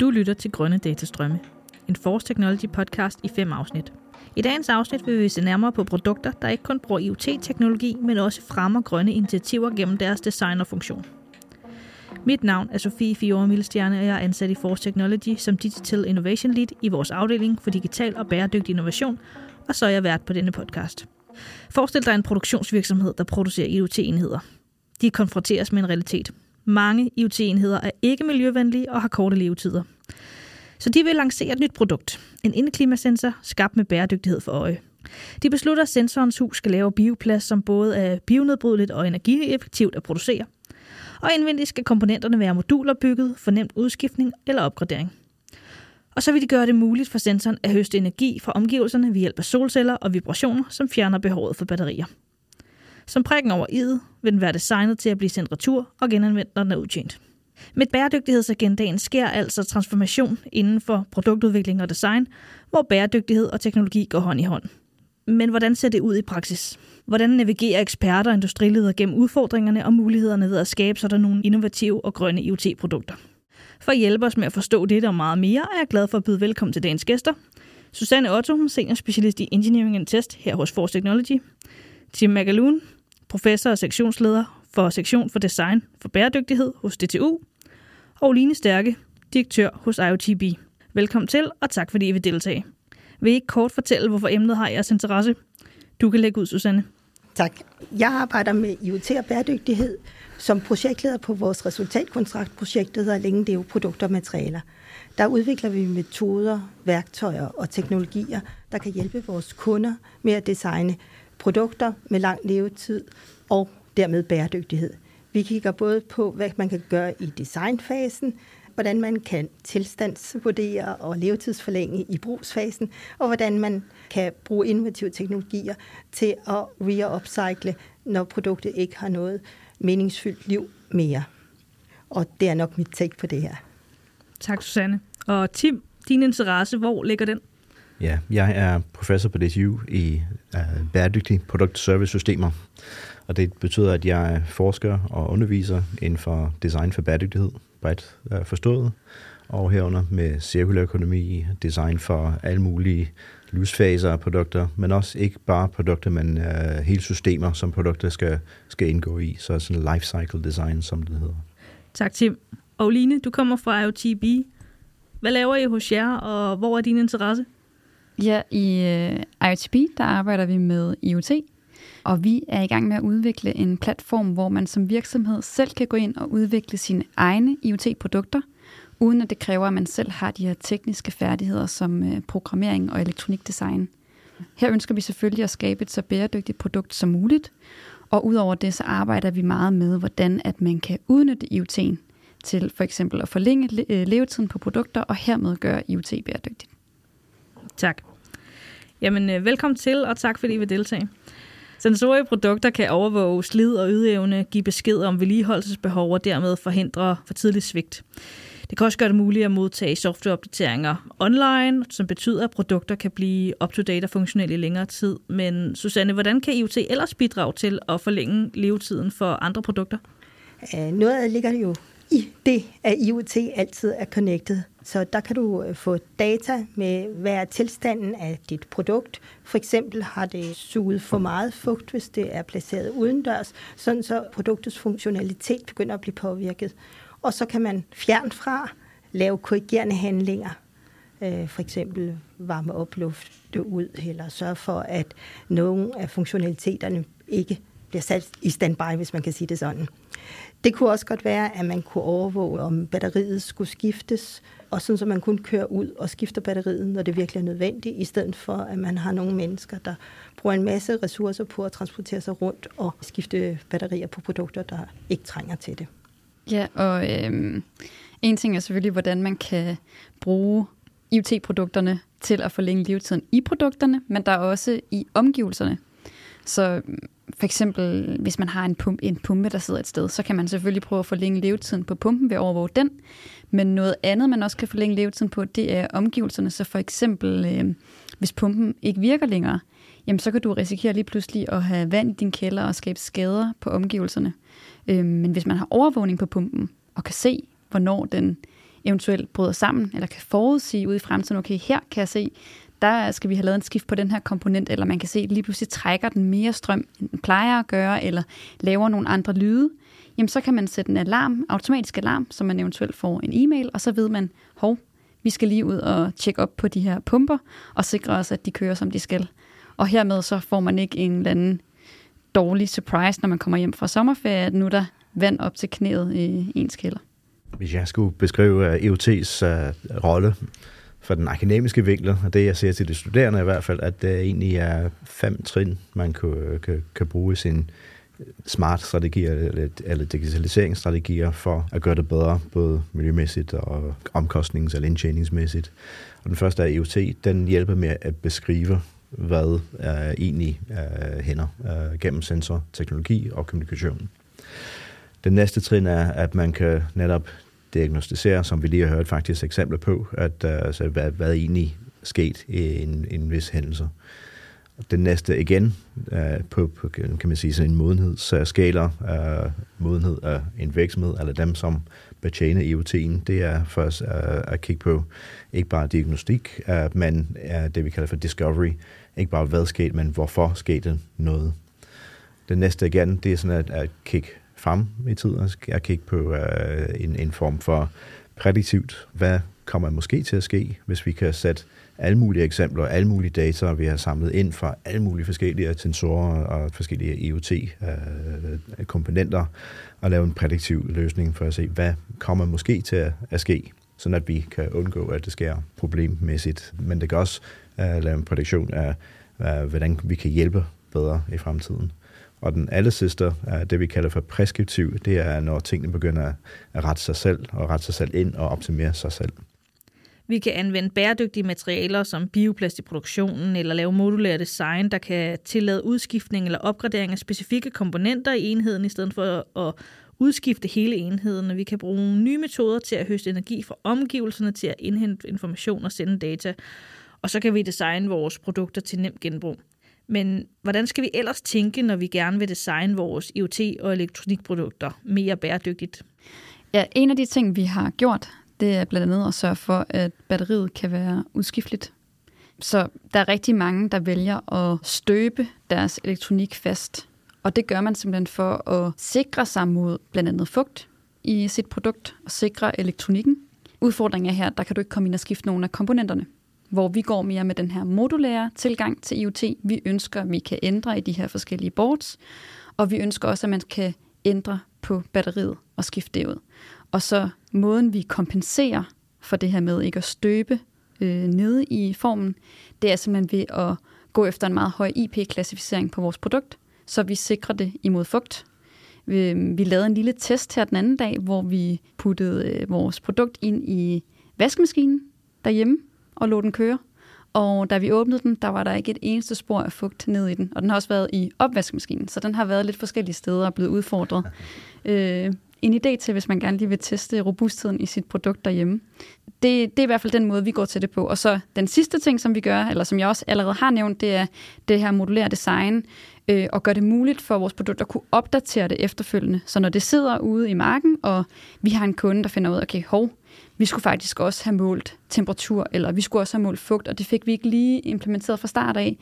Du lytter til Grønne Datastrømme, en Force Technology podcast i fem afsnit. I dagens afsnit vil vi se nærmere på produkter, der ikke kun bruger IoT-teknologi, men også fremmer grønne initiativer gennem deres design og funktion. Mit navn er Sofie Fiore Milstjerne, og jeg er ansat i Force Technology som Digital Innovation Lead i vores afdeling for digital og bæredygtig innovation, og så er jeg vært på denne podcast. Forestil dig en produktionsvirksomhed, der producerer IoT-enheder. De konfronteres med en realitet. Mange IoT-enheder er ikke miljøvenlige og har korte levetider. Så de vil lancere et nyt produkt. En indeklimasensor, skabt med bæredygtighed for øje. De beslutter, at sensorens hus skal lave bioplast, som både er bionedbrydeligt og energieffektivt at producere. Og indvendigt skal komponenterne være moduler bygget for nemt udskiftning eller opgradering. Og så vil de gøre det muligt for sensoren at høste energi fra omgivelserne ved hjælp af solceller og vibrationer, som fjerner behovet for batterier. Som prikken over i'et vil den være designet til at blive sendt retur og genanvendt, når den er udtjent. Med bæredygtighedsagendaen sker altså transformation inden for produktudvikling og design, hvor bæredygtighed og teknologi går hånd i hånd. Men hvordan ser det ud i praksis? Hvordan navigerer eksperter og industriledere gennem udfordringerne og mulighederne ved at skabe sådan nogle innovative og grønne IoT-produkter? For at hjælpe os med at forstå dette og meget mere, er jeg glad for at byde velkommen til dagens gæster. Susanne Otto, senior specialist i Engineering and Test her hos Force Technology. Tim Magaloon, professor og sektionsleder for sektion for design for bæredygtighed hos DTU. Og Line Stærke, direktør hos IoTB. Velkommen til, og tak fordi I vil deltage. Vil I ikke kort fortælle, hvorfor emnet har jeres interesse? Du kan lægge ud, Susanne. Tak. Jeg arbejder med IoT og bæredygtighed som projektleder på vores resultatkontraktprojekt, der hedder Længe Leve produkter og materialer. Der udvikler vi metoder, værktøjer og teknologier, der kan hjælpe vores kunder med at designe produkter med lang levetid og dermed bæredygtighed. Vi kigger både på, hvad man kan gøre i designfasen, hvordan man kan tilstandsvurdere og levetidsforlænge i brugsfasen, og hvordan man kan bruge innovative teknologier til at re-upcycle, når produktet ikke har noget meningsfyldt liv mere. Og det er nok mit take på det her. Tak, Susanne. Og Tim, din interesse, hvor ligger den? Ja, jeg er professor på DTU i bæredygtige produkt-service-systemer, og det betyder, at jeg forsker og underviser inden for design for bæredygtighed, bredt øh, forstået, og herunder med cirkulær økonomi, design for alle mulige livsfaser af produkter, men også ikke bare produkter, men uh, hele systemer, som produkter skal, skal indgå i. Så sådan life cycle design, som det hedder. Tak, Tim. Og Line, du kommer fra IoTB. Hvad laver I hos jer, og hvor er din interesse? Ja, i øh, IOTP, der arbejder vi med IoT, og vi er i gang med at udvikle en platform, hvor man som virksomhed selv kan gå ind og udvikle sine egne IoT-produkter, uden at det kræver, at man selv har de her tekniske færdigheder som øh, programmering og elektronikdesign. Her ønsker vi selvfølgelig at skabe et så bæredygtigt produkt som muligt, og udover det, så arbejder vi meget med, hvordan at man kan udnytte IoT'en til for eksempel at forlænge øh, levetiden på produkter og hermed gøre IoT bæredygtigt. Tak. Jamen, øh, velkommen til, og tak fordi I vil deltage. Sensorige produkter kan overvåge slid og ydeevne, give besked om vedligeholdelsesbehov og dermed forhindre for tidlig svigt. Det kan også gøre det muligt at modtage softwareopdateringer online, som betyder, at produkter kan blive up-to-date og funktionelle i længere tid. Men Susanne, hvordan kan IoT ellers bidrage til at forlænge levetiden for andre produkter? Øh, noget det ligger jo i det, at IoT altid er connected. Så der kan du øh, få data med, hvad er tilstanden af dit produkt. For eksempel har det suget for meget fugt, hvis det er placeret udendørs, sådan så produktets funktionalitet begynder at blive påvirket. Og så kan man fjern fra lave korrigerende handlinger. Øh, for eksempel varme op, lufte ud, eller sørge for, at nogle af funktionaliteterne ikke bliver sat i standby, hvis man kan sige det sådan. Det kunne også godt være, at man kunne overvåge, om batteriet skulle skiftes, og sådan så man kun kører ud og skifter batteriet, når det virkelig er nødvendigt, i stedet for, at man har nogle mennesker, der bruger en masse ressourcer på at transportere sig rundt og skifte batterier på produkter, der ikke trænger til det. Ja, og øh, en ting er selvfølgelig, hvordan man kan bruge IoT-produkterne til at forlænge levetiden i produkterne, men der er også i omgivelserne. Så for eksempel, hvis man har en pumpe, en pumpe, der sidder et sted, så kan man selvfølgelig prøve at forlænge levetiden på pumpen ved at overvåge den. Men noget andet, man også kan forlænge levetiden på, det er omgivelserne. Så for eksempel, øh, hvis pumpen ikke virker længere, jamen så kan du risikere lige pludselig at have vand i din kælder og skabe skader på omgivelserne. Øh, men hvis man har overvågning på pumpen og kan se, hvornår den eventuelt bryder sammen, eller kan forudsige ud i fremtiden, okay, her kan jeg se, der skal vi have lavet en skift på den her komponent, eller man kan se, at lige pludselig trækker den mere strøm, end den plejer at gøre, eller laver nogle andre lyde, jamen så kan man sætte en alarm, automatisk alarm, så man eventuelt får en e-mail, og så ved man, hov, vi skal lige ud og tjekke op på de her pumper, og sikre os, at de kører, som de skal. Og hermed så får man ikke en eller anden dårlig surprise, når man kommer hjem fra sommerferie, at nu er der vand op til knæet i ens kælder. Hvis jeg skulle beskrive øh, EUT's uh, øh, rolle for den akademiske vinkel, og det jeg ser til de studerende i hvert fald, at det egentlig er fem trin, man kan, kan, kan bruge sin smart strategier eller, eller digitaliseringsstrategier for at gøre det bedre, både miljømæssigt og omkostnings- eller indtjeningsmæssigt. Og den første er IoT, den hjælper med at beskrive, hvad uh, egentlig uh, hænder gennem gennem sensorteknologi og kommunikation. Den næste trin er, at man kan netop diagnostisere, som vi lige har hørt faktisk eksempler på, at øh, altså, hvad, hvad egentlig sket i en, en vis hændelse. Den næste igen uh, på, på, kan man sige, sådan en modenhedsskala, uh, øh, modenhed af en virksomhed, eller dem, som betjener IoT'en, det er først uh, at kigge på ikke bare diagnostik, uh, men uh, det vi kalder for discovery. Ikke bare hvad skete, men hvorfor skete noget. Den næste igen, det er sådan at, at kigge frem i tiden og kigge på uh, en, en form for prædiktivt, hvad kommer måske til at ske, hvis vi kan sætte alle mulige eksempler, alle mulige data, vi har samlet ind fra alle mulige forskellige sensorer og forskellige IoT-komponenter, øh, og lave en prædiktiv løsning for at se, hvad kommer måske til at, at ske, sådan at vi kan undgå, at det sker problemmæssigt. Men det kan også uh, lave en prædiktion af, uh, hvordan vi kan hjælpe bedre i fremtiden. Og den aller sidste, det vi kalder for preskriptiv, det er, når tingene begynder at rette sig selv, og rette sig selv ind og optimere sig selv. Vi kan anvende bæredygtige materialer som bioplast i produktionen, eller lave modulær design, der kan tillade udskiftning eller opgradering af specifikke komponenter i enheden, i stedet for at udskifte hele enheden. Vi kan bruge nye metoder til at høste energi fra omgivelserne, til at indhente information og sende data. Og så kan vi designe vores produkter til nem genbrug. Men hvordan skal vi ellers tænke, når vi gerne vil designe vores IoT- og elektronikprodukter mere bæredygtigt? Ja, en af de ting, vi har gjort, det er blandt andet at sørge for, at batteriet kan være udskifteligt. Så der er rigtig mange, der vælger at støbe deres elektronik fast. Og det gør man simpelthen for at sikre sig mod blandt andet fugt i sit produkt og sikre elektronikken. Udfordringen er her, der kan du ikke komme ind og skifte nogle af komponenterne hvor vi går mere med den her modulære tilgang til IoT. Vi ønsker, at vi kan ændre i de her forskellige boards, og vi ønsker også, at man kan ændre på batteriet og skifte det ud. Og så måden, vi kompenserer for det her med ikke at støbe øh, nede i formen, det er simpelthen ved at gå efter en meget høj IP-klassificering på vores produkt, så vi sikrer det imod fugt. Vi, vi lavede en lille test her den anden dag, hvor vi puttede øh, vores produkt ind i vaskemaskinen derhjemme, og lå den køre. Og da vi åbnede den, der var der ikke et eneste spor af fugt ned i den. Og den har også været i opvaskemaskinen, så den har været lidt forskellige steder og blevet udfordret. Øh, en idé til, hvis man gerne lige vil teste robustheden i sit produkt derhjemme. Det, det er i hvert fald den måde, vi går til det på. Og så den sidste ting, som vi gør, eller som jeg også allerede har nævnt, det er det her modulære design, øh, og gør det muligt for vores produkt at kunne opdatere det efterfølgende. Så når det sidder ude i marken, og vi har en kunde, der finder ud af, okay, hov, vi skulle faktisk også have målt temperatur, eller vi skulle også have målt fugt, og det fik vi ikke lige implementeret fra start af,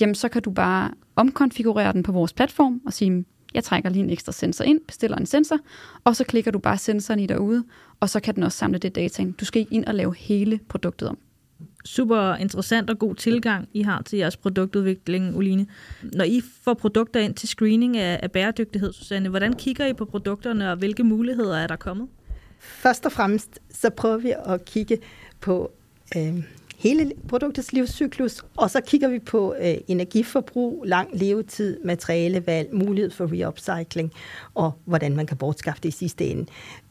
jamen så kan du bare omkonfigurere den på vores platform og sige, jeg trækker lige en ekstra sensor ind, bestiller en sensor, og så klikker du bare sensoren i derude, og så kan den også samle det data ind. Du skal ikke ind og lave hele produktet om. Super interessant og god tilgang, I har til jeres produktudvikling, Uline. Når I får produkter ind til screening af, af bæredygtighed, Susanne, hvordan kigger I på produkterne, og hvilke muligheder er der kommet? Først og fremmest så prøver vi at kigge på øh, hele produktets livscyklus, og så kigger vi på øh, energiforbrug, lang levetid, materialevalg, mulighed for reupcycling, og hvordan man kan bortskaffe det i sidste ende.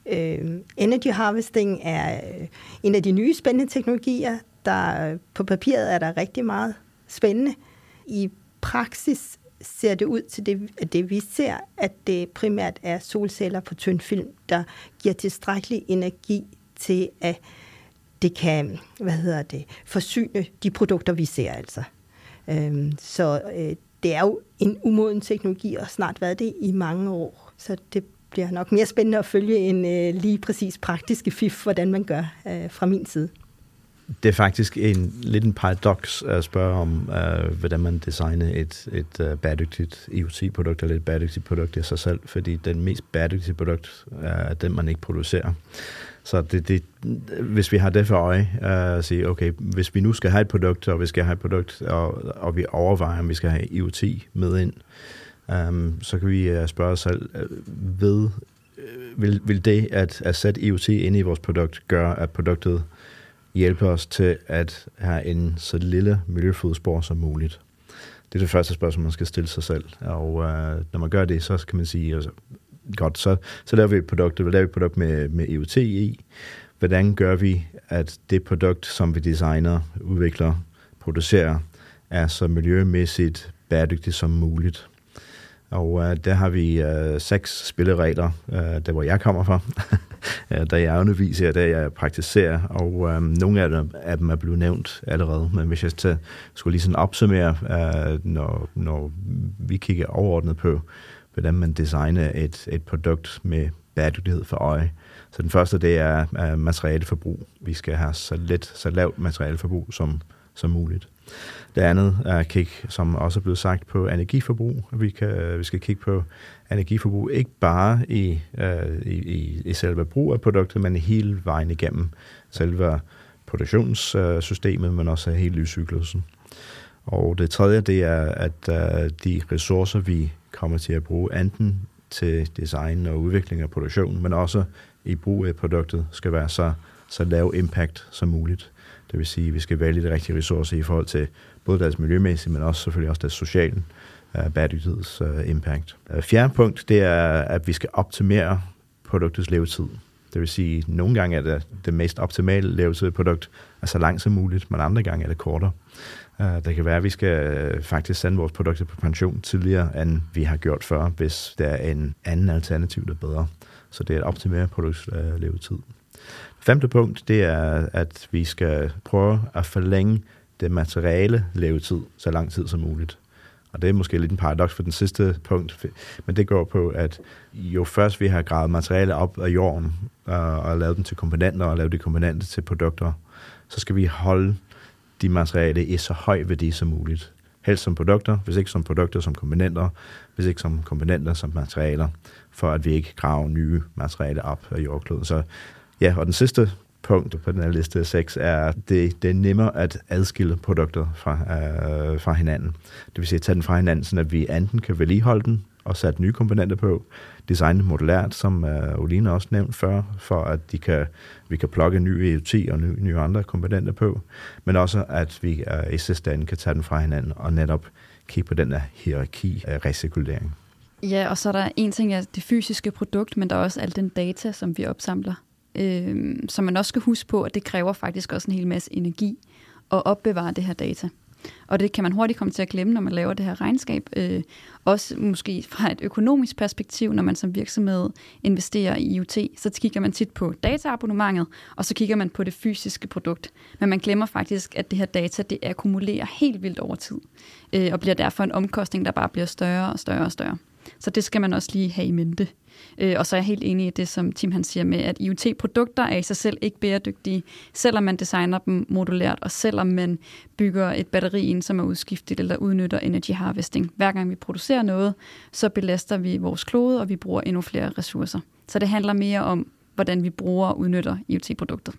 Øh, energy harvesting er øh, en af de nye spændende teknologier. Der, øh, på papiret er der rigtig meget spændende. I praksis ser det ud til det, at det vi ser, at det primært er solceller på tynd film, der giver tilstrækkelig energi til, at det kan hvad hedder det, forsyne de produkter, vi ser altså. Øhm, så øh, det er jo en umoden teknologi, og snart været det i mange år. Så det bliver nok mere spændende at følge en øh, lige præcis praktiske fif, hvordan man gør øh, fra min side. Det er faktisk en lidt en paradoks at spørge om, uh, hvordan man designer et, et uh, bæredygtigt IoT-produkt eller et bæredygtigt produkt i sig selv, fordi den mest bæredygtige produkt øh, er den, man ikke producerer. Så det, det, hvis vi har det for øje, uh, at sige, okay, hvis vi nu skal have et produkt, og vi skal have et produkt, og, og vi overvejer, om vi skal have IoT med ind, um, så kan vi uh, spørge os selv, uh, ved, uh, vil, vil det at, at sætte IoT ind i vores produkt gøre, at produktet hjælpe os til at have en så lille miljøfodspor som muligt? Det er det første spørgsmål, man skal stille sig selv. Og øh, når man gør det, så kan man sige, altså, godt, så, så laver vi et produkt, vi laver et produkt med, med EUT i. Hvordan gør vi, at det produkt, som vi designer, udvikler, producerer, er så miljømæssigt bæredygtigt som muligt? Og øh, der har vi øh, seks spilleregler, øh, der hvor jeg kommer fra, da jeg underviser, da jeg praktiserer, og um, nogle af dem, af dem er blevet nævnt allerede, men hvis jeg til, skulle lige sådan opsummere, øh, når, når vi kigger overordnet på, hvordan man designer et, et produkt med bæredygtighed for øje. Så den første, det er uh, materialeforbrug. Vi skal have så let, så lavt materialeforbrug som, som muligt. Det andet øh, er at kigge, som også er blevet sagt, på energiforbrug. Vi, kan, vi skal kigge på energiforbrug ikke bare i, øh, i, i selve brug af produktet, men hele vejen igennem selve produktionssystemet, men også hele livscyklusen. Og det tredje, det er, at øh, de ressourcer, vi kommer til at bruge, enten til design og udvikling af produktion, men også i brug af produktet, skal være så, så lav impact som muligt. Det vil sige, at vi skal vælge de rigtige ressourcer i forhold til både deres miljømæssige, men også selvfølgelig også deres sociale uh, bæredygtigheds uh, impact. Uh, fjerde punkt, det er, at vi skal optimere produktets levetid. Det vil sige, at nogle gange er det det mest optimale levetid produkt er så langt som muligt, men andre gange er det kortere. Uh, det kan være, at vi skal faktisk sende vores produkter på pension tidligere, end vi har gjort før, hvis der er en anden alternativ, der er bedre. Så det er at optimere produktets uh, levetid. Femte punkt, det er, at vi skal prøve at forlænge det materiale levetid så lang tid som muligt. Og det er måske lidt en paradoks for den sidste punkt, men det går på, at jo først vi har gravet materiale op af jorden og, og lavet dem til komponenter og lavet de komponenter til produkter, så skal vi holde de materiale i så høj værdi som muligt. Helst som produkter, hvis ikke som produkter som komponenter, hvis ikke som komponenter som materialer, for at vi ikke graver nye materialer op af jordkloden. Så Ja, og den sidste punkt på den her liste 6 er, at det, det er nemmere at adskille produkter fra, øh, fra hinanden. Det vil sige at tage den fra hinanden, så at vi enten kan vedligeholde den og sætte nye komponenter på, designe modulært, som øh, Oline også nævnt før, for at de kan, vi kan plukke nye EUT og nye, nye andre komponenter på, men også at vi øh, i sidste ende kan tage den fra hinanden og netop kigge på den her hierarki af recirkulering. Ja, og så er der en ting af det fysiske produkt, men der er også al den data, som vi opsamler øh, som man også skal huske på, at det kræver faktisk også en hel masse energi at opbevare det her data. Og det kan man hurtigt komme til at glemme, når man laver det her regnskab. Øh, også måske fra et økonomisk perspektiv, når man som virksomhed investerer i IoT, så kigger man tit på dataabonnementet, og så kigger man på det fysiske produkt. Men man glemmer faktisk, at det her data, det akkumulerer helt vildt over tid, øh, og bliver derfor en omkostning, der bare bliver større og større og større. Så det skal man også lige have i mente. Øh, og så er jeg helt enig i det, som Tim han siger med, at IoT-produkter er i sig selv ikke bæredygtige, selvom man designer dem modulært, og selvom man bygger et batteri ind, som er udskiftet eller udnytter energy harvesting. Hver gang vi producerer noget, så belaster vi vores klode, og vi bruger endnu flere ressourcer. Så det handler mere om, hvordan vi bruger og udnytter IoT-produktet.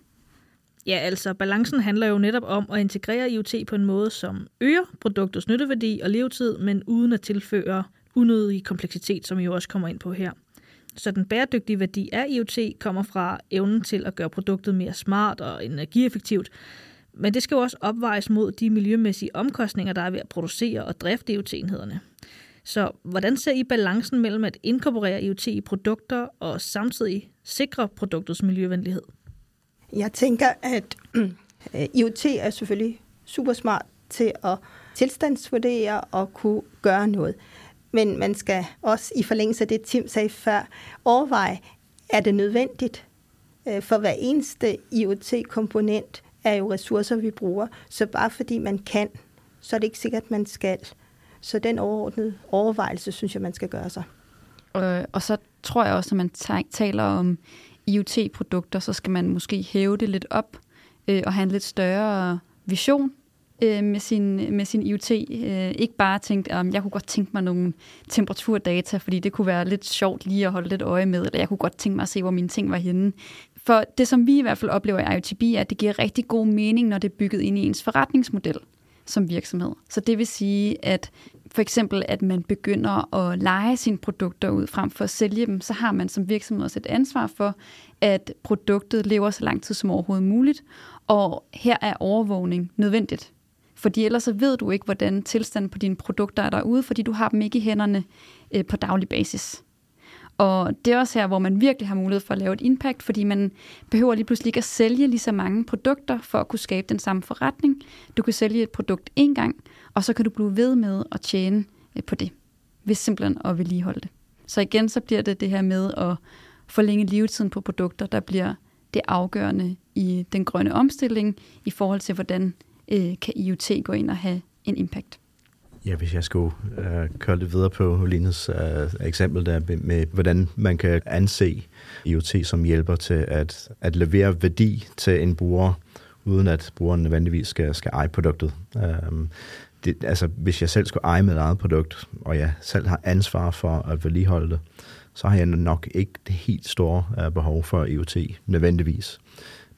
Ja, altså balancen handler jo netop om at integrere IoT på en måde, som øger produktets nytteværdi og levetid, men uden at tilføre unødig kompleksitet, som vi jo også kommer ind på her. Så den bæredygtige værdi af IoT kommer fra evnen til at gøre produktet mere smart og energieffektivt, men det skal jo også opvejes mod de miljømæssige omkostninger, der er ved at producere og drifte IoT-enhederne. Så hvordan ser I balancen mellem at inkorporere IoT i produkter og samtidig sikre produktets miljøvenlighed? Jeg tænker, at øh, IoT er selvfølgelig super smart til at tilstandsvurdere og kunne gøre noget. Men man skal også i forlængelse af det, Tim sagde før, overveje, er det nødvendigt? Øh, for hver eneste IoT-komponent er jo ressourcer, vi bruger. Så bare fordi man kan, så er det ikke sikkert, at man skal. Så den overordnede overvejelse, synes jeg, man skal gøre sig. Øh, og så tror jeg også, at man taler om IoT-produkter, så skal man måske hæve det lidt op øh, og have en lidt større vision øh, med, sin, med sin IoT. Øh, ikke bare tænkt, at jeg kunne godt tænke mig nogle temperaturdata, fordi det kunne være lidt sjovt lige at holde lidt øje med, eller jeg kunne godt tænke mig at se, hvor mine ting var henne. For det, som vi i hvert fald oplever i IoTB, er, at det giver rigtig god mening, når det er bygget ind i ens forretningsmodel som virksomhed. Så det vil sige, at for eksempel, at man begynder at lege sine produkter ud frem for at sælge dem, så har man som virksomhed også et ansvar for, at produktet lever så lang tid som overhovedet muligt. Og her er overvågning nødvendigt. Fordi ellers så ved du ikke, hvordan tilstanden på dine produkter er derude, fordi du har dem ikke i hænderne øh, på daglig basis. Og det er også her, hvor man virkelig har mulighed for at lave et impact, fordi man behøver lige pludselig ikke at sælge lige så mange produkter for at kunne skabe den samme forretning. Du kan sælge et produkt én gang, og så kan du blive ved med at tjene øh, på det, hvis simpelthen at vedligeholde det. Så igen, så bliver det det her med at forlænge levetiden på produkter, der bliver det afgørende i den grønne omstilling i forhold til, hvordan øh, kan IoT gå ind og have en impact. Ja, hvis jeg skulle øh, køre lidt videre på Lines øh, eksempel der med, hvordan man kan anse IoT som hjælper til at, at levere værdi til en bruger, uden at brugeren nødvendigvis skal, skal eje produktet. Um, det, altså, hvis jeg selv skulle eje mit eget produkt, og jeg selv har ansvar for at vedligeholde det, så har jeg nok ikke det helt store uh, behov for IoT nødvendigvis.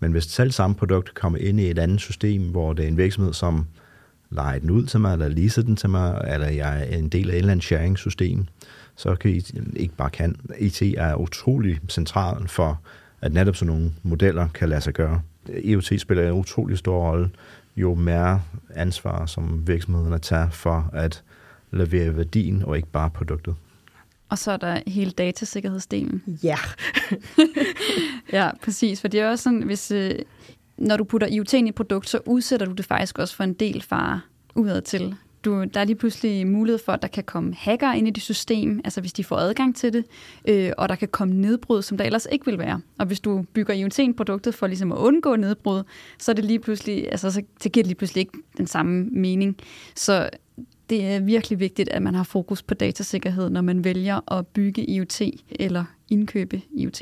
Men hvis selv samme produkt kommer ind i et andet system, hvor det er en virksomhed, som leger den ud til mig, eller leaser den til mig, eller jeg er en del af et eller andet sharing-system, så kan I ikke bare kan. IT er utrolig central for, at netop sådan nogle modeller kan lade sig gøre. IoT spiller en utrolig stor rolle, jo mere ansvar, som virksomhederne tager for at levere værdien, og ikke bare produktet. Og så er der hele datasikkerhedsdelen. Ja. ja, præcis. For det er også sådan, hvis, øh, når du putter IoT ind i et produkt, så udsætter du det faktisk også for en del fare udad til. Du, der er lige pludselig mulighed for, at der kan komme hacker ind i det system, altså hvis de får adgang til det, øh, og der kan komme nedbrud, som der ellers ikke vil være. Og hvis du bygger IoT ind produktet for ligesom at undgå nedbrud, så er det lige pludselig, altså så, så giver det lige pludselig ikke den samme mening. Så det er virkelig vigtigt, at man har fokus på datasikkerhed, når man vælger at bygge IoT eller indkøbe IoT.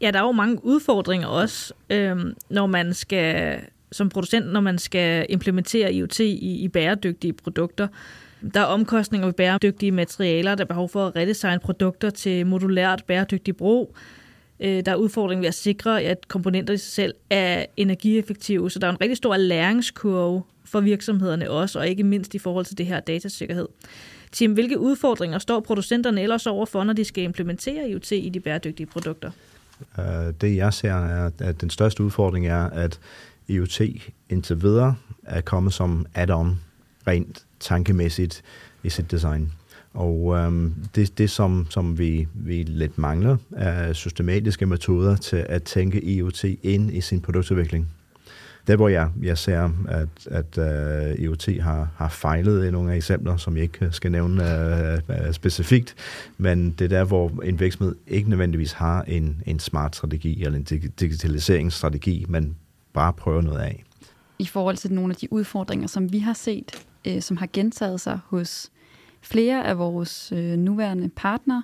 Ja, der er jo mange udfordringer også, øhm, når man skal som producent, når man skal implementere IoT i, i bæredygtige produkter. Der er omkostninger ved bæredygtige materialer, der er behov for at redesigne produkter til modulært bæredygtig brug. Øh, der er udfordringen ved at sikre, at komponenter i sig selv er energieffektive, så der er en rigtig stor læringskurve for virksomhederne også, og ikke mindst i forhold til det her datasikkerhed. Tim, hvilke udfordringer står producenterne ellers overfor, når de skal implementere IoT i de bæredygtige produkter? Øh, det jeg ser er, at den største udfordring er, at IoT indtil videre er kommet som add-on rent tankemæssigt i sit design. Og øhm, det, det som, som vi, vi lidt mangler, er systematiske metoder til at tænke IoT ind i sin produktudvikling. Der, hvor jeg, jeg ser, at, at øh, uh, IoT har, har fejlet i nogle af eksempler, som jeg ikke skal nævne uh, uh, specifikt, men det er der, hvor en virksomhed ikke nødvendigvis har en, en smart strategi eller en digitaliseringsstrategi, men bare prøver noget af. I forhold til nogle af de udfordringer, som vi har set, uh, som har gentaget sig hos flere af vores øh, nuværende partnere,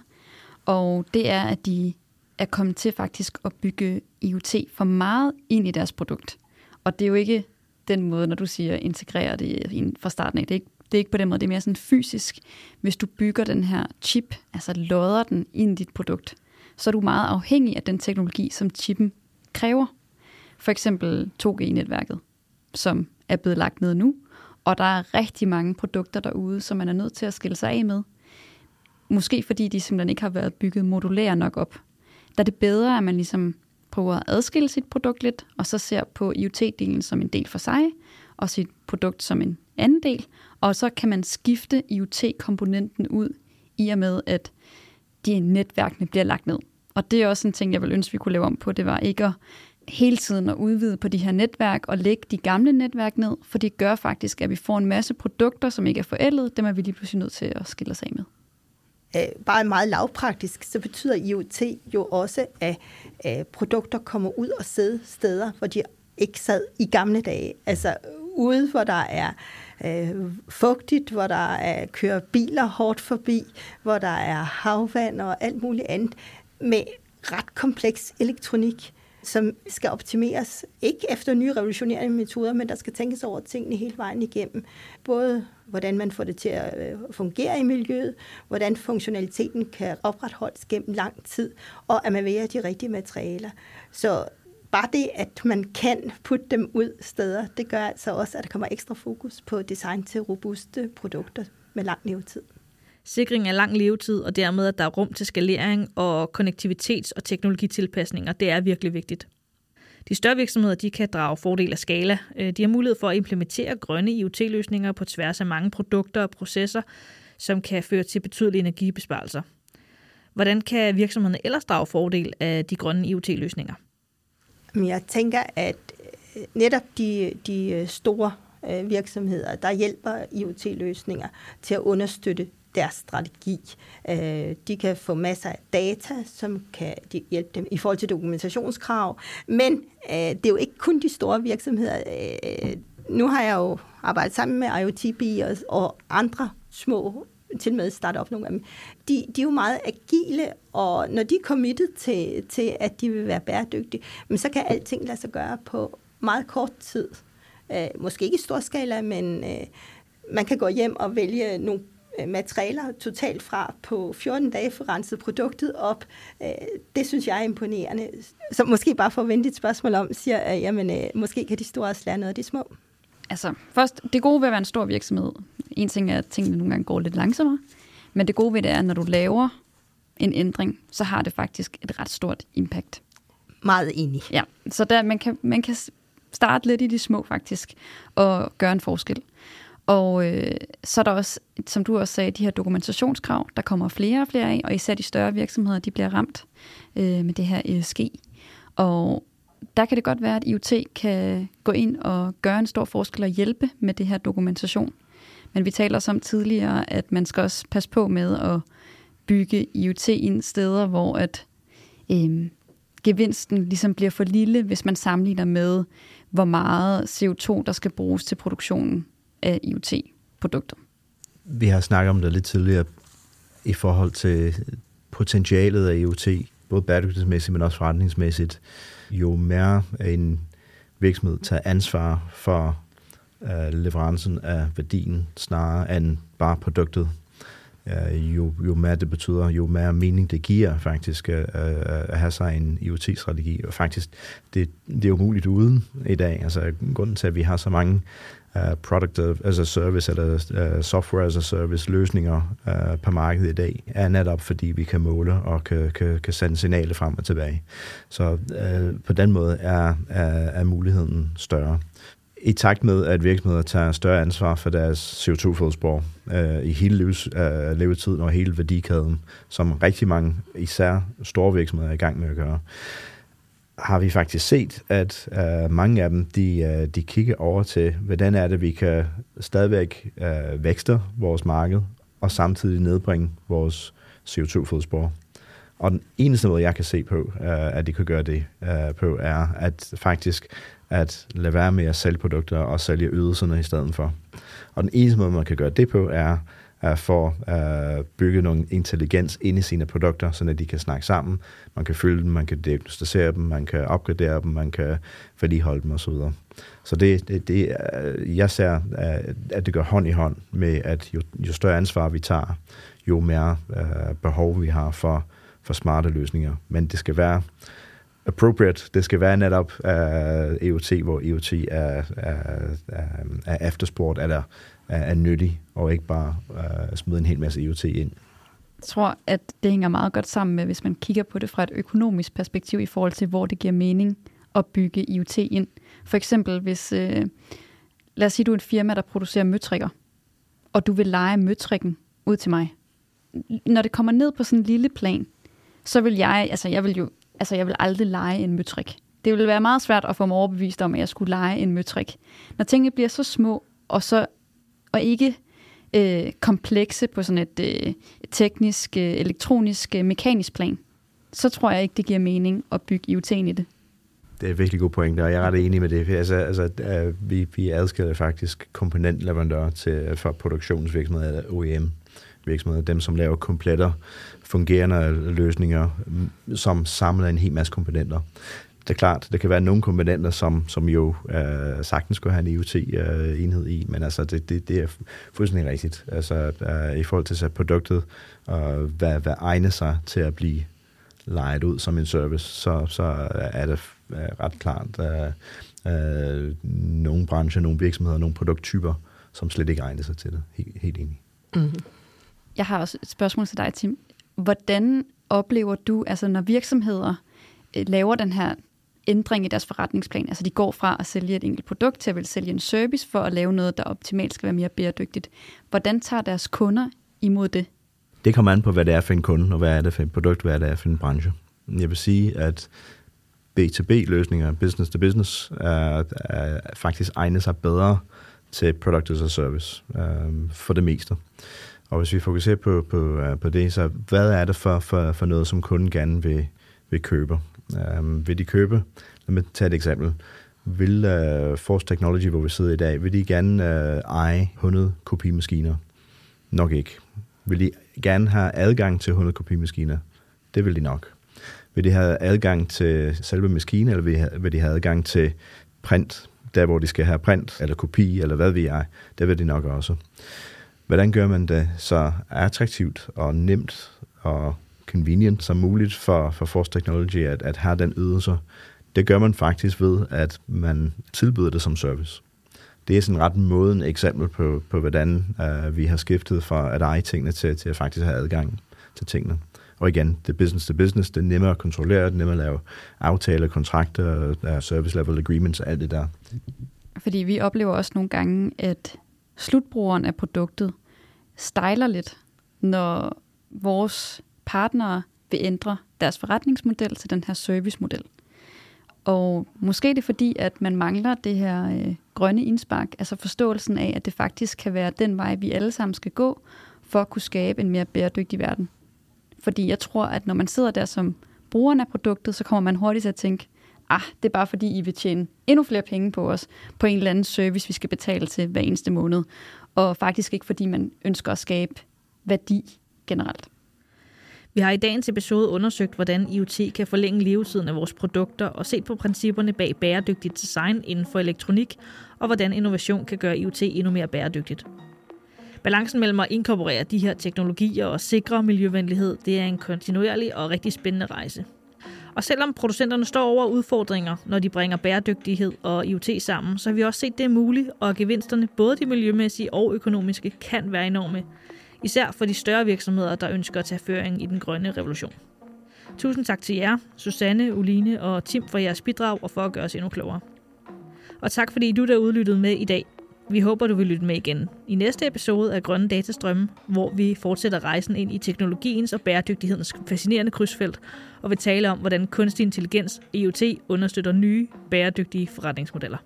og det er, at de er kommet til faktisk at bygge IoT for meget ind i deres produkt. Og det er jo ikke den måde, når du siger integrere det fra starten af. Det er ikke, det er ikke på den måde, det er mere sådan fysisk. Hvis du bygger den her chip, altså lodder den ind i dit produkt, så er du meget afhængig af den teknologi, som chippen kræver. For eksempel 2G-netværket, som er blevet lagt ned nu, og der er rigtig mange produkter derude, som man er nødt til at skille sig af med. Måske fordi de simpelthen ikke har været bygget modulære nok op. Der er det bedre, at man ligesom prøver at adskille sit produkt lidt, og så ser på IoT-delen som en del for sig, og sit produkt som en anden del, og så kan man skifte IoT-komponenten ud i og med, at de netværkene bliver lagt ned. Og det er også en ting, jeg vil ønske, vi kunne lave om på. Det var ikke at hele tiden at udvide på de her netværk og lægge de gamle netværk ned, for det gør faktisk, at vi får en masse produkter, som ikke er forældet, dem er vi lige pludselig nødt til at skille os af med øh, bare meget lavpraktisk, så betyder IoT jo også, at øh, produkter kommer ud og sidder steder, hvor de ikke sad i gamle dage. Altså ude, hvor der er øh, fugtigt, hvor der er, kører biler hårdt forbi, hvor der er havvand og alt muligt andet. med ret kompleks elektronik, som skal optimeres, ikke efter nye revolutionerende metoder, men der skal tænkes over tingene hele vejen igennem. Både hvordan man får det til at øh, fungere i miljøet, hvordan funktionaliteten kan opretholdes gennem lang tid, og at man vælger de rigtige materialer. Så bare det, at man kan putte dem ud steder, det gør altså også, at der kommer ekstra fokus på design til robuste produkter med lang levetid. Sikring af lang levetid, og dermed, at der er rum til skalering og konnektivitets- og teknologitilpasninger, det er virkelig vigtigt. De større virksomheder de kan drage fordel af skala. Øh, de har mulighed for at implementere grønne IoT-løsninger på tværs af mange produkter og processer, som kan føre til betydelige energibesparelser. Hvordan kan virksomhederne ellers drage fordel af de grønne IoT-løsninger? Jeg tænker, at øh, netop de, de øh, store virksomheder, der hjælper IoT-løsninger til at understøtte deres strategi. Øh, de kan få masser af data, som kan hjælpe dem i forhold til dokumentationskrav, men øh, det er jo ikke kun de store virksomheder. Øh, nu har jeg jo arbejdet sammen med IoTB og, og andre små til med starte op nogle af dem. De, de er jo meget agile, og når de er committed til, til at de vil være bæredygtige, men så kan alting lade sig gøre på meget kort tid. Øh, måske ikke i stor skala, men øh, man kan gå hjem og vælge nogle materialer totalt fra på 14 dage for renset produktet op. Øh, det synes jeg er imponerende. Så måske bare for at vente et spørgsmål om, siger, at jamen, øh, måske kan de store også lære noget af de små. Altså, først, det gode ved at være en stor virksomhed, en ting er, at tingene nogle gange går lidt langsommere, men det gode ved det er, at når du laver en ændring, så har det faktisk et ret stort impact. Meget enig. Ja, så der, man, kan, man kan starte lidt i de små faktisk, og gøre en forskel. Og øh, så er der også, som du også sagde, de her dokumentationskrav, der kommer flere og flere af, og især de større virksomheder, de bliver ramt øh, med det her ESG. Og der kan det godt være, at IoT kan gå ind og gøre en stor forskel og hjælpe med det her dokumentation. Men vi taler som tidligere, at man skal også passe på med at bygge IoT ind steder, hvor at øh, gevinsten ligesom bliver for lille, hvis man sammenligner med, hvor meget CO2, der skal bruges til produktionen af IoT-produkter. Vi har snakket om det lidt tidligere i forhold til potentialet af IoT, både bæredygtighedsmæssigt, men også forretningsmæssigt. Jo mere en virksomhed tager ansvar for øh, leverancen af værdien, snarere end bare produktet, øh, jo, jo mere det betyder, jo mere mening det giver faktisk øh, at have sig en IoT-strategi. Og faktisk, det, det er jo muligt uden i dag. Altså, grunden til, at vi har så mange uh, product as a service eller uh, software as a service løsninger uh, på markedet i dag, er netop fordi vi kan måle og kan, kan, kan sende signaler frem og tilbage. Så uh, på den måde er, er, er muligheden større. I takt med, at virksomheder tager større ansvar for deres CO2-fodspor øh, i hele livs, øh, levetiden og hele værdikæden, som rigtig mange, især store virksomheder, er i gang med at gøre, har vi faktisk set, at uh, mange af dem, de, uh, de kigger over til, hvordan er det, vi kan stadigvæk uh, vækste vores marked, og samtidig nedbringe vores CO2-fodspor. Og den eneste måde, jeg kan se på, uh, at de kan gøre det uh, på, er at faktisk at lade være med at sælge produkter og sælge ydelserne i stedet for. Og den eneste måde, man kan gøre det på, er uh, for at uh, bygge nogle intelligens ind i sine produkter, så de kan snakke sammen. Man kan følge dem, man kan diagnostisere dem, man kan opgradere dem, man kan vedligeholde dem osv. Så det, det, det, jeg ser, at det går hånd i hånd med, at jo, jo større ansvar vi tager, jo mere uh, behov vi har for, for smarte løsninger. Men det skal være appropriate. Det skal være netop øh, uh, EOT, hvor EOT er, er, er, er eftersport, eller er, er nyttig, og ikke bare øh, uh, smide en hel masse IoT ind. Jeg tror, at det hænger meget godt sammen med, hvis man kigger på det fra et økonomisk perspektiv i forhold til, hvor det giver mening at bygge IoT ind. For eksempel, hvis, øh, lad os sige, du er et firma, der producerer møtrikker, og du vil lege møtrikken ud til mig. Når det kommer ned på sådan en lille plan, så vil jeg, altså jeg vil jo, altså jeg vil aldrig lege en møtrik. Det vil være meget svært at få mig overbevist om, at jeg skulle lege en møtrik. Når tingene bliver så små, og så og ikke øh, komplekse på sådan et øh, teknisk, øh, elektronisk, øh, mekanisk plan, så tror jeg ikke, det giver mening at bygge IoT'en i det. Det er et virkelig god point, og jeg er ret enig med det. Altså, altså, øh, vi, vi adskiller faktisk komponentleverandører til, for produktionsvirksomheder eller OEM. virksomheder, dem som laver kompletter, fungerende løsninger, som samler en hel masse komponenter. Det er klart, det kan være nogle komponenter, som, som jo øh, sagtens skulle have en IoT-enhed øh, i, men altså det, det, det er fuldstændig rigtigt. Altså øh, i forhold til så produktet, øh, hvad, hvad egner sig til at blive lejet ud som en service, så, så er det øh, ret klart øh, øh, nogle brancher, nogle virksomheder, nogle produkttyper, som slet ikke egner sig til det. Helt, helt enig. Mm-hmm. Jeg har også et spørgsmål til dig, Tim. Hvordan oplever du, altså når virksomheder øh, laver den her ændring i deres forretningsplan, altså de går fra at sælge et enkelt produkt til at vil sælge en service for at lave noget, der optimalt skal være mere bæredygtigt. Hvordan tager deres kunder imod det? Det kommer an på, hvad det er for en kunde, og hvad er det for et produkt, hvad det er for en branche. Jeg vil sige, at B2B-løsninger, business to business, er, er faktisk egner sig bedre til product as a service øh, for det meste. Og hvis vi fokuserer på, på, uh, på det, så hvad er det for, for, for noget, som kunden gerne vil, vil købe? Um, vil de købe, lad mig tage et eksempel, vil uh, Force Technology, hvor vi sidder i dag, vil de gerne uh, eje 100 kopimaskiner? Nok ikke. Vil de gerne have adgang til 100 kopimaskiner? Det vil de nok. Vil de have adgang til selve maskinen, eller vil de have, vil de have adgang til print, der hvor de skal have print, eller kopi, eller hvad vi er? Det vil de nok også. Hvordan gør man det så attraktivt og nemt og convenient som muligt for, for Force Technology at, at have den ydelse? Det gør man faktisk ved, at man tilbyder det som service. Det er sådan ret moden eksempel på, på hvordan uh, vi har skiftet fra at eje tingene til, til at faktisk have adgang til tingene. Og igen, det er business to business, det er nemmere at kontrollere, det er nemmere at lave aftaler, kontrakter, service level agreements og alt det der. Fordi vi oplever også nogle gange, at slutbrugeren af produktet stejler lidt, når vores partnere vil ændre deres forretningsmodel til den her servicemodel. Og måske det er fordi, at man mangler det her øh, grønne indspark, altså forståelsen af, at det faktisk kan være den vej, vi alle sammen skal gå, for at kunne skabe en mere bæredygtig verden. Fordi jeg tror, at når man sidder der som brugeren af produktet, så kommer man hurtigt til at tænke, ah, det er bare fordi, I vil tjene endnu flere penge på os, på en eller anden service, vi skal betale til hver eneste måned. Og faktisk ikke fordi, man ønsker at skabe værdi generelt. Vi har i dagens episode undersøgt, hvordan IoT kan forlænge levetiden af vores produkter og set på principperne bag bæredygtigt design inden for elektronik, og hvordan innovation kan gøre IoT endnu mere bæredygtigt. Balancen mellem at inkorporere de her teknologier og sikre miljøvenlighed, det er en kontinuerlig og rigtig spændende rejse. Og selvom producenterne står over udfordringer, når de bringer bæredygtighed og IoT sammen, så har vi også set, det er muligt, og gevinsterne, både de miljømæssige og økonomiske, kan være enorme. Især for de større virksomheder, der ønsker at tage føring i den grønne revolution. Tusind tak til jer, Susanne, Uline og Tim for jeres bidrag og for at gøre os endnu klogere. Og tak fordi du der udlyttede med i dag. Vi håber, du vil lytte med igen i næste episode af Grønne Datastrømme, hvor vi fortsætter rejsen ind i teknologiens og bæredygtighedens fascinerende krydsfelt, og vil tale om, hvordan kunstig intelligens, IoT, understøtter nye, bæredygtige forretningsmodeller.